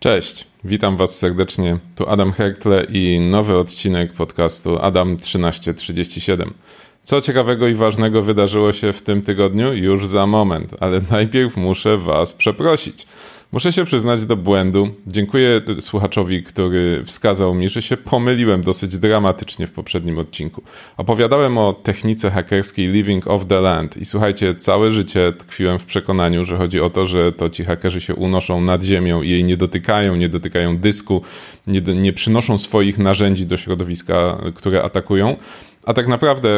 Cześć, witam Was serdecznie. Tu Adam Herkle i nowy odcinek podcastu Adam 1337. Co ciekawego i ważnego wydarzyło się w tym tygodniu? Już za moment, ale najpierw muszę Was przeprosić. Muszę się przyznać do błędu. Dziękuję słuchaczowi, który wskazał mi, że się pomyliłem dosyć dramatycznie w poprzednim odcinku. Opowiadałem o technice hakerskiej Living off the Land i słuchajcie, całe życie tkwiłem w przekonaniu, że chodzi o to, że to ci hakerzy się unoszą nad ziemią i jej nie dotykają, nie dotykają dysku, nie, nie przynoszą swoich narzędzi do środowiska, które atakują. A tak naprawdę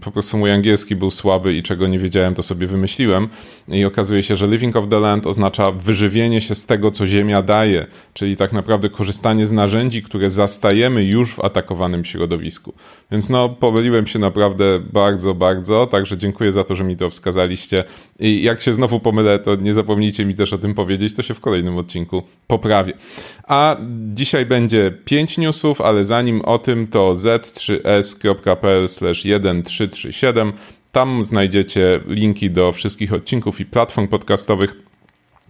po prostu mój angielski był słaby i czego nie wiedziałem, to sobie wymyśliłem. I okazuje się, że living of the land oznacza wyżywienie się z tego, co ziemia daje, czyli tak naprawdę korzystanie z narzędzi, które zastajemy już w atakowanym środowisku. Więc no, pomyliłem się naprawdę bardzo, bardzo, także dziękuję za to, że mi to wskazaliście. I jak się znowu pomylę, to nie zapomnijcie mi też o tym powiedzieć, to się w kolejnym odcinku poprawię. A dzisiaj będzie 5 newsów, ale zanim o tym, to z3s.pl patronite.pl/1337. Tam znajdziecie linki do wszystkich odcinków i platform podcastowych.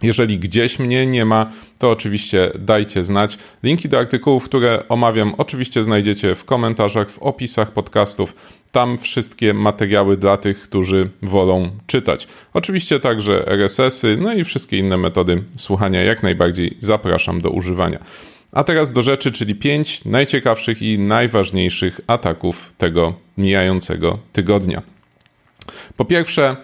Jeżeli gdzieś mnie nie ma, to oczywiście dajcie znać. Linki do artykułów, które omawiam, oczywiście znajdziecie w komentarzach, w opisach podcastów. Tam wszystkie materiały dla tych, którzy wolą czytać. Oczywiście także RSS-y, no i wszystkie inne metody słuchania jak najbardziej zapraszam do używania. A teraz do rzeczy, czyli pięć najciekawszych i najważniejszych ataków tego mijającego tygodnia. Po pierwsze,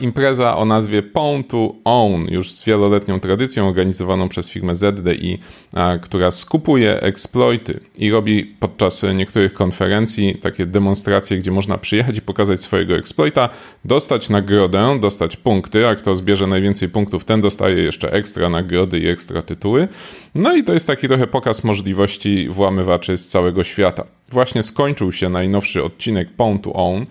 impreza o nazwie Pawn to Own, już z wieloletnią tradycją organizowaną przez firmę ZDI, e, która skupuje eksploity i robi podczas niektórych konferencji takie demonstracje, gdzie można przyjechać i pokazać swojego eksploita, dostać nagrodę, dostać punkty, a kto zbierze najwięcej punktów, ten dostaje jeszcze ekstra nagrody i ekstra tytuły. No i to jest taki trochę pokaz możliwości włamywaczy z całego świata. Właśnie skończył się najnowszy odcinek Pawn to Own,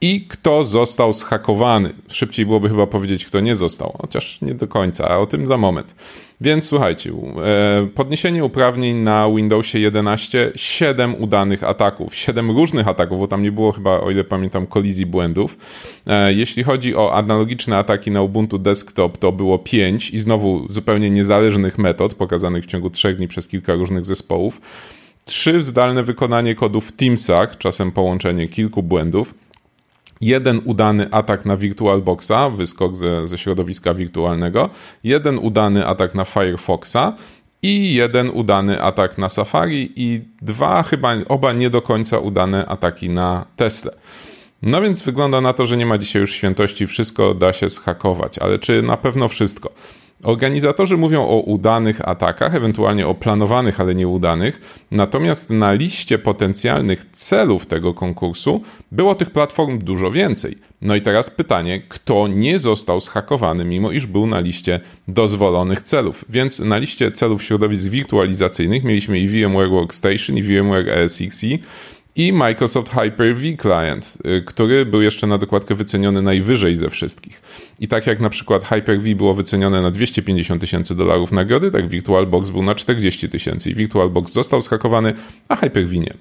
i kto został zhakowany. Szybciej byłoby chyba powiedzieć, kto nie został, chociaż nie do końca, a o tym za moment. Więc słuchajcie, e, podniesienie uprawnień na Windowsie 11, 7 udanych ataków, 7 różnych ataków, bo tam nie było chyba, o ile pamiętam, kolizji błędów. E, jeśli chodzi o analogiczne ataki na Ubuntu Desktop, to było 5 i znowu zupełnie niezależnych metod pokazanych w ciągu 3 dni przez kilka różnych zespołów. 3 zdalne wykonanie kodów w Teamsach, czasem połączenie kilku błędów jeden udany atak na VirtualBoxa, wyskok ze, ze środowiska wirtualnego, jeden udany atak na Firefoxa i jeden udany atak na Safari i dwa chyba oba nie do końca udane ataki na Tesla. No więc wygląda na to, że nie ma dzisiaj już świętości, wszystko da się zhakować, ale czy na pewno wszystko? Organizatorzy mówią o udanych atakach, ewentualnie o planowanych, ale nieudanych, natomiast na liście potencjalnych celów tego konkursu było tych platform dużo więcej. No i teraz pytanie, kto nie został zhakowany, mimo iż był na liście dozwolonych celów. Więc na liście celów środowisk wirtualizacyjnych mieliśmy i VMware Workstation, i VMware ESXi, i Microsoft Hyper-V Client, y, który był jeszcze na dokładkę wyceniony najwyżej ze wszystkich. I tak jak na przykład Hyper-V było wycenione na 250 tysięcy dolarów nagrody, tak VirtualBox był na 40 tysięcy i VirtualBox został skakowany, a Hyper-V nie.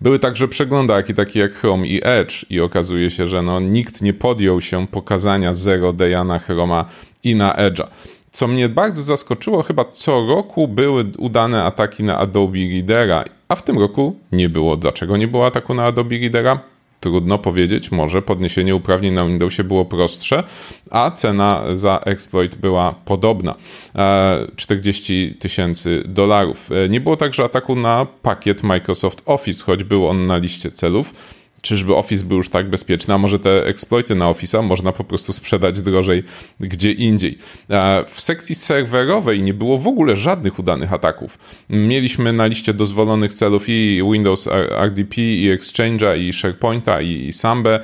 Były także przeglądarki takie jak Chrome i Edge i okazuje się, że no, nikt nie podjął się pokazania zero daya na Chroma i na Edge'a. Co mnie bardzo zaskoczyło, chyba co roku były udane ataki na Adobe Readera, a w tym roku nie było. Dlaczego nie było ataku na Adobe Readera? Trudno powiedzieć, może podniesienie uprawnień na Windowsie było prostsze, a cena za exploit była podobna 40 e, tysięcy dolarów. E, nie było także ataku na pakiet Microsoft Office, choć był on na liście celów czyżby Office był już tak bezpieczny, a może te exploity na Office'a można po prostu sprzedać drożej gdzie indziej. W sekcji serwerowej nie było w ogóle żadnych udanych ataków. Mieliśmy na liście dozwolonych celów i Windows RDP, i Exchange'a, i SharePoint'a, i Sambę.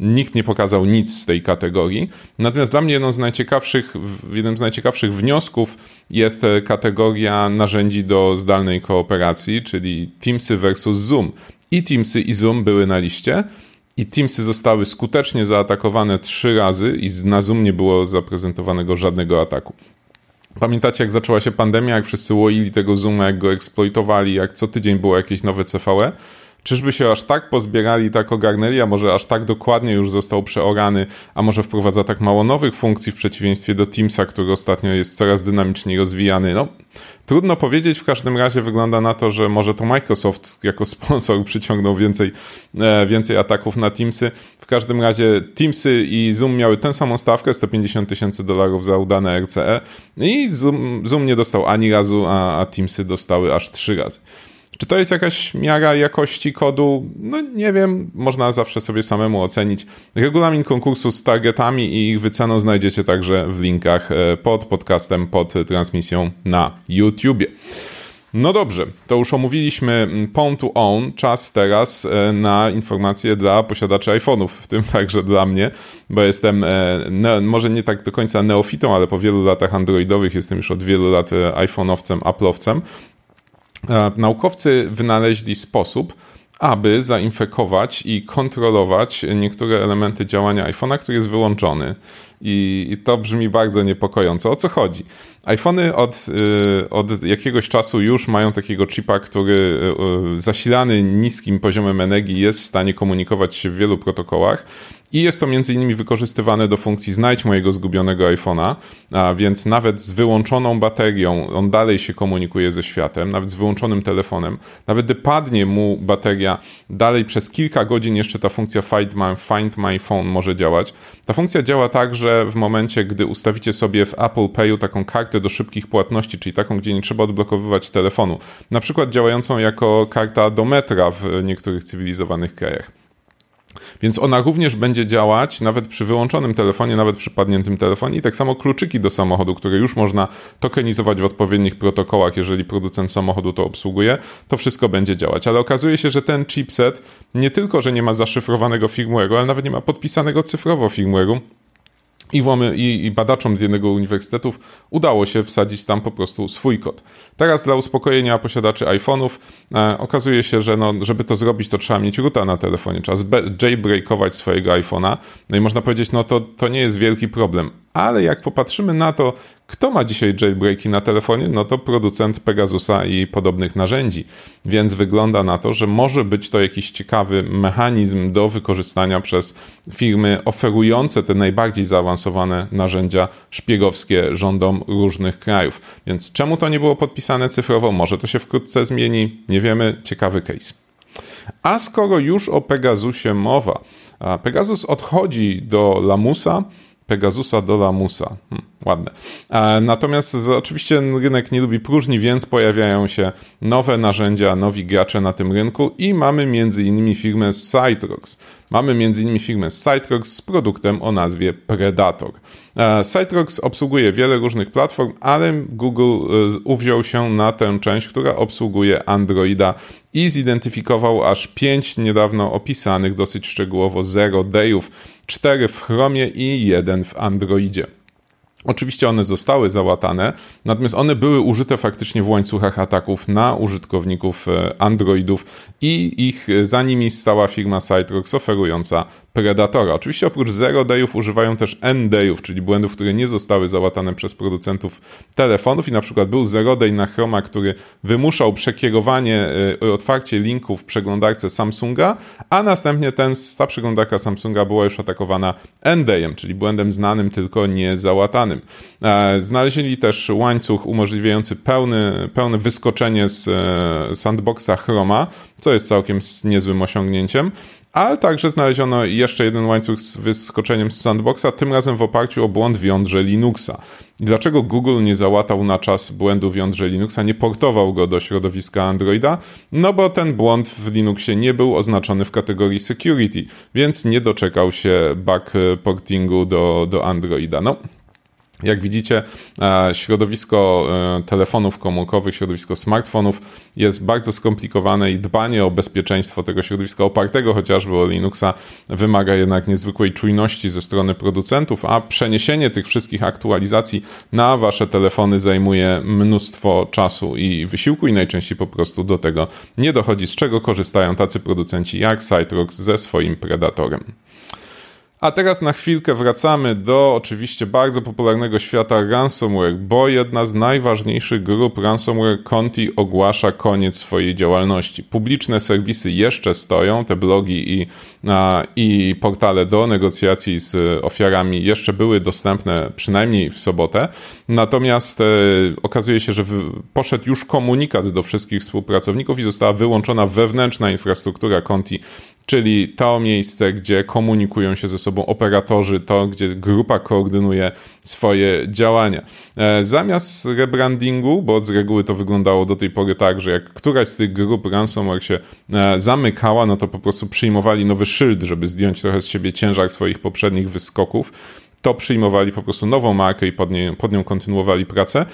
Nikt nie pokazał nic z tej kategorii. Natomiast dla mnie jedną z najciekawszych, jednym z najciekawszych wniosków jest kategoria narzędzi do zdalnej kooperacji, czyli Teamsy versus Zoom. I Teamsy i Zoom były na liście. I Teamsy zostały skutecznie zaatakowane trzy razy i na Zoom nie było zaprezentowanego żadnego ataku. Pamiętacie, jak zaczęła się pandemia, jak wszyscy łoili tego Zooma, jak go eksploitowali, jak co tydzień było jakieś nowe CVE? Czyżby się aż tak pozbierali, tak ogarnęli, a może aż tak dokładnie już został przeorany, a może wprowadza tak mało nowych funkcji w przeciwieństwie do Teamsa, który ostatnio jest coraz dynamiczniej rozwijany. No, trudno powiedzieć, w każdym razie wygląda na to, że może to Microsoft jako sponsor przyciągnął więcej, e, więcej ataków na Teamsy. W każdym razie Teamsy i Zoom miały tę samą stawkę, 150 tysięcy dolarów za udane RCE i Zoom, Zoom nie dostał ani razu, a, a Teamsy dostały aż trzy razy. Czy to jest jakaś miara jakości kodu? No nie wiem, można zawsze sobie samemu ocenić. Regulamin konkursu z targetami i ich wyceną znajdziecie także w linkach e, pod podcastem, pod transmisją na YouTubie. No dobrze, to już omówiliśmy mm, Pwn to Own. Czas teraz e, na informacje dla posiadaczy iPhone'ów, w tym także dla mnie, bo jestem e, może nie tak do końca neofitą, ale po wielu latach androidowych jestem już od wielu lat iPhone'owcem, Apple'owcem. Naukowcy wynaleźli sposób, aby zainfekować i kontrolować niektóre elementy działania iPhone'a, który jest wyłączony. I, to brzmi bardzo niepokojąco. O co chodzi? iPhony od, y, od jakiegoś czasu już mają takiego chipa, który y, y, zasilany niskim poziomem energii jest w stanie komunikować się w wielu protokołach i jest to między innymi wykorzystywane do funkcji znajdź mojego zgubionego iPhone'a, więc nawet z wyłączoną baterią on dalej się komunikuje ze światem, nawet z wyłączonym telefonem. Nawet gdy padnie mu bateria, dalej przez kilka godzin jeszcze ta funkcja Find My, Find My Phone może działać. Ta funkcja działa tak, że w momencie, gdy ustawicie sobie w Apple Payu taką kartę do szybkich płatności, czyli taką, gdzie nie trzeba odblokowywać telefonu, na przykład działającą jako karta do metra w niektórych cywilizowanych krajach. Więc ona również będzie działać nawet przy wyłączonym telefonie, nawet przy padniętym telefonie. I tak samo kluczyki do samochodu, które już można tokenizować w odpowiednich protokołach, jeżeli producent samochodu to obsługuje, to wszystko będzie działać. Ale okazuje się, że ten chipset nie tylko, że nie ma zaszyfrowanego firmware'u, ale nawet nie ma podpisanego cyfrowo firmware'u i, włamy, i, i, badaczom z jednego uniwersytetów udało się wsadzić tam po prostu swój kod. Teraz dla uspokojenia posiadaczy iPhone'ów e, okazuje się, że no, żeby to zrobić, to trzeba mieć roota na telefonie, trzeba jailbreakować swojego iPhone'a. No i można powiedzieć, no to, to nie jest wielki problem. Ale jak popatrzymy na to, kto ma dzisiaj jailbreaki na telefonie? No to producent Pegasusa i podobnych narzędzi. Więc wygląda na to, że może być to jakiś ciekawy mechanizm do wykorzystania przez firmy oferujące te najbardziej zaawansowane narzędzia szpiegowskie rządom różnych krajów. Więc czemu to nie było podpisane cyfrowo? Może to się wkrótce zmieni? Nie wiemy. Ciekawy case. A skoro już o Pegasusie mowa, Pegasus odchodzi do Lamusa, Pegasusa do Lamusa. Hmm, ładne. Natomiast oczywiście rynek nie lubi próżni, więc pojawiają się nowe narzędzia, nowi gracze na tym rynku i mamy między innymi firmę Citrox. Mamy m.in. firmę Citrox z produktem o nazwie Predator. E, Citrox obsługuje wiele różnych platform, ale Google e, uwziął się na tę część, która obsługuje Androida i zidentyfikował aż pięć niedawno opisanych dosyć szczegółowo zero dayów, cztery w Chromie i jeden w Androidzie. Oczywiście one zostały załatane, natomiast one były użyte faktycznie w łańcuchach ataków na użytkowników e, Androidów i ich za nimi stała firma Citrox oferująca Predatora. Oczywiście oprócz zero dayów używają też n dayów, czyli błędów, które nie zostały załatane przez producentów telefonów i na przykład był zero day na Chroma, który wymuszał przekierowanie, y, otwarcie linków w przeglądarce Samsunga, a następnie ten, ta przeglądarka Samsunga była już atakowana n dayem, czyli błędem znanym, tylko nie załatanym. E, znaleźli też łańcuch umożliwiający pełny, pełne wyskoczenie z e, sandboxa Chroma, co jest całkiem niezłym osiągnięciem ale także znaleziono jeszcze jeden łańcuch z wyskoczeniem z sandboxa, tym razem w oparciu o błąd w jądrze Linuxa. Dlaczego Google nie załatał na czas błędu w jądrze Linuxa, nie portował go do środowiska Androida? No bo ten błąd w Linuxie nie był oznaczony w kategorii security, więc nie doczekał się bug portingu do, do Androida. No, jak widzicie, e, środowisko e, telefonów komórkowych, środowisko smartfonów jest bardzo skomplikowane i dbanie o bezpieczeństwo tego środowiska opartego chociażby o Linuxa wymaga jednak niezwykłej czujności ze strony producentów, a przeniesienie tych wszystkich aktualizacji na wasze telefony zajmuje mnóstwo czasu i wysiłku i najczęściej po prostu do tego nie dochodzi, z czego korzystają tacy producenci jak Citrox ze swoim Predatorem. A teraz na chwilkę wracamy do oczywiście bardzo popularnego świata ransomware, bo jedna z najważniejszych grup ransomware Conti ogłasza koniec swojej działalności. Publiczne serwisy jeszcze stoją, te blogi i, i portale do negocjacji z ofiarami jeszcze były dostępne przynajmniej w sobotę. Natomiast e, okazuje się, że poszedł już komunikat do wszystkich współpracowników i została wyłączona wewnętrzna infrastruktura Conti czyli to miejsce, gdzie komunikują się ze sobą operatorzy, to gdzie grupa koordynuje swoje działania. E, zamiast rebrandingu, bo z reguły to wyglądało do tej pory tak, że jak któraś z tych grup ransomware się e, zamykała, no to po prostu przyjmowali nowy szyld, żeby zdjąć trochę z siebie ciężar swoich poprzednich wyskoków to przyjmowali po prostu nową markę i pod, nie, pod nią kontynuowali pracę.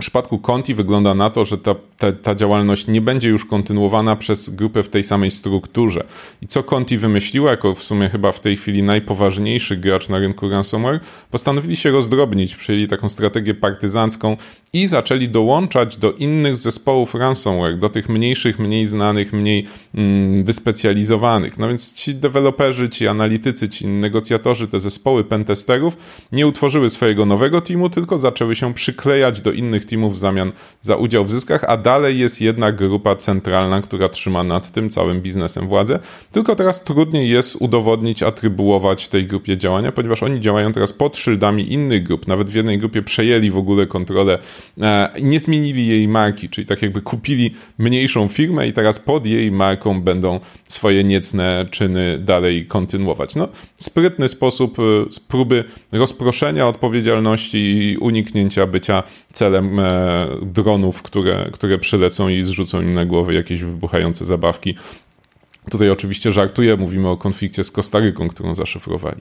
W przypadku Conti wygląda na to, że ta, ta, ta, działalność nie będzie już kontynuowana przez grupę w tej samej strukturze. I co Conti wymyśliła, jako w sumie chyba w tej chwili najpoważniejszy gracz na rynku ransomware, postanowili się rozdrobnić, przyjęli taką strategię partyzancką i zaczęli dołączać do innych zespołów ransomware, do tych mniejszych, mniej znanych, mniej mm, wyspecjalizowanych. No więc ci deweloperzy, ci analitycy, ci negocjatorzy, te zespoły pentesterów nie utworzyły swojego nowego teamu, tylko zaczęły się przyklejać do innych teamów w zamian za udział w zyskach, a dalej jest jedna grupa centralna, która trzyma nad tym całym biznesem władzę. Tylko teraz trudniej jest udowodnić, atrybuować tej grupie działania, ponieważ oni działają teraz pod szyldami innych grup. Nawet w jednej grupie przejęli w ogóle kontrolę e, nie zmienili jej marki, czyli tak jakby kupili mniejszą firmę i teraz pod jej marką będą swoje niecne czyny dalej kontynuować. No, sprytny sposób e, próby rozproszenia odpowiedzialności i uniknięcia bycia celem E, dronów, które, które przylecą i zrzucą im na głowę jakieś wybuchające zabawki. Tutaj oczywiście żartuję, mówimy o konflikcie z Kostaryką, którą zaszyfrowali.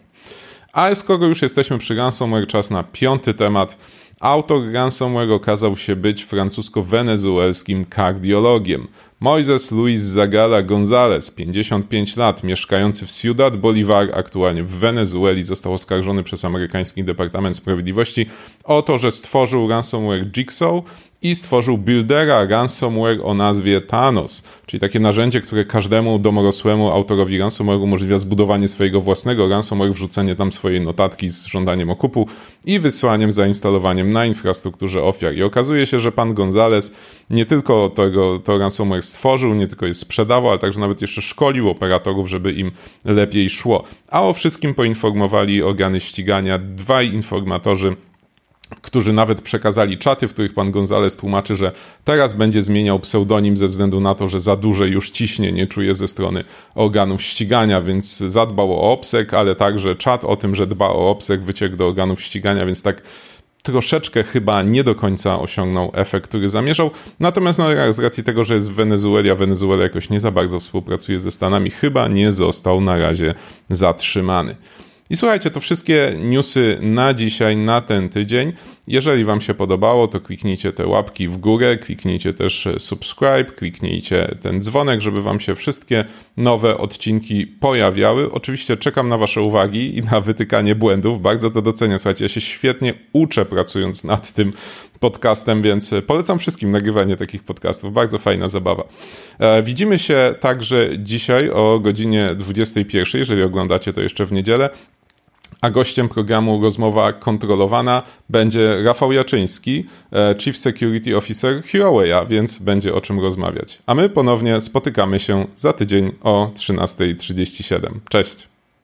Ale skoro już jesteśmy przy ransomware, czas na piąty temat. Autor ransomware okazał się być francusko-wenezuelskim kardiologiem. Moises Luis Zagala González, 55 lat, mieszkający w Ciudad Bolivar, aktualnie w Wenezueli, został oskarżony przez amerykański Departament Sprawiedliwości o to, że stworzył ransomware Jigsaw, i stworzył buildera ransomware o nazwie Thanos, czyli takie narzędzie, które każdemu domorosłemu autorowi ransomware umożliwia zbudowanie swojego własnego ransomware, wrzucenie tam swojej notatki z żądaniem okupu i wysłaniem, zainstalowaniem na infrastrukturze ofiar. I okazuje się, że pan Gonzales nie tylko tego, to ransomware stworzył, nie tylko je sprzedawał, ale także nawet jeszcze szkolił operatorów, żeby im lepiej szło. A o wszystkim poinformowali organy ścigania dwaj informatorzy którzy nawet przekazali czaty, w których pan Gonzales tłumaczy, że teraz będzie zmieniał pseudonim ze względu na to, że za duże już ciśnienie czuje ze strony organów ścigania, więc zadbał o obsek, ale także czat o tym, że dba o obsek, wyciekł do organów ścigania, więc tak troszeczkę chyba nie do końca osiągnął efekt, który zamierzał. Natomiast no, z racji tego, że jest w Wenezueli, a Wenezuela jakoś nie za bardzo współpracuje ze Stanami, chyba nie został na razie zatrzymany. I słuchajcie, to wszystkie newsy na dzisiaj, na ten tydzień. Jeżeli Wam się podobało, to kliknijcie te łapki w górę, kliknijcie też subscribe, kliknijcie ten dzwonek, żeby Wam się wszystkie nowe odcinki pojawiały. Oczywiście czekam na Wasze uwagi i na wytykanie błędów. Bardzo to doceniam. Słuchajcie, ja się świetnie uczę pracując nad tym podcastem, więc polecam wszystkim nagrywanie takich podcastów. Bardzo fajna zabawa. E, widzimy się także dzisiaj o godzinie 21, jeżeli oglądacie to jeszcze w niedzielę a gościem programu Rozmowa Kontrolowana będzie Rafał Jaczyński, e, Chief Security Officer Huawei, więc będzie o czym rozmawiać. A my ponownie spotykamy się za tydzień o 13.37. Cześć!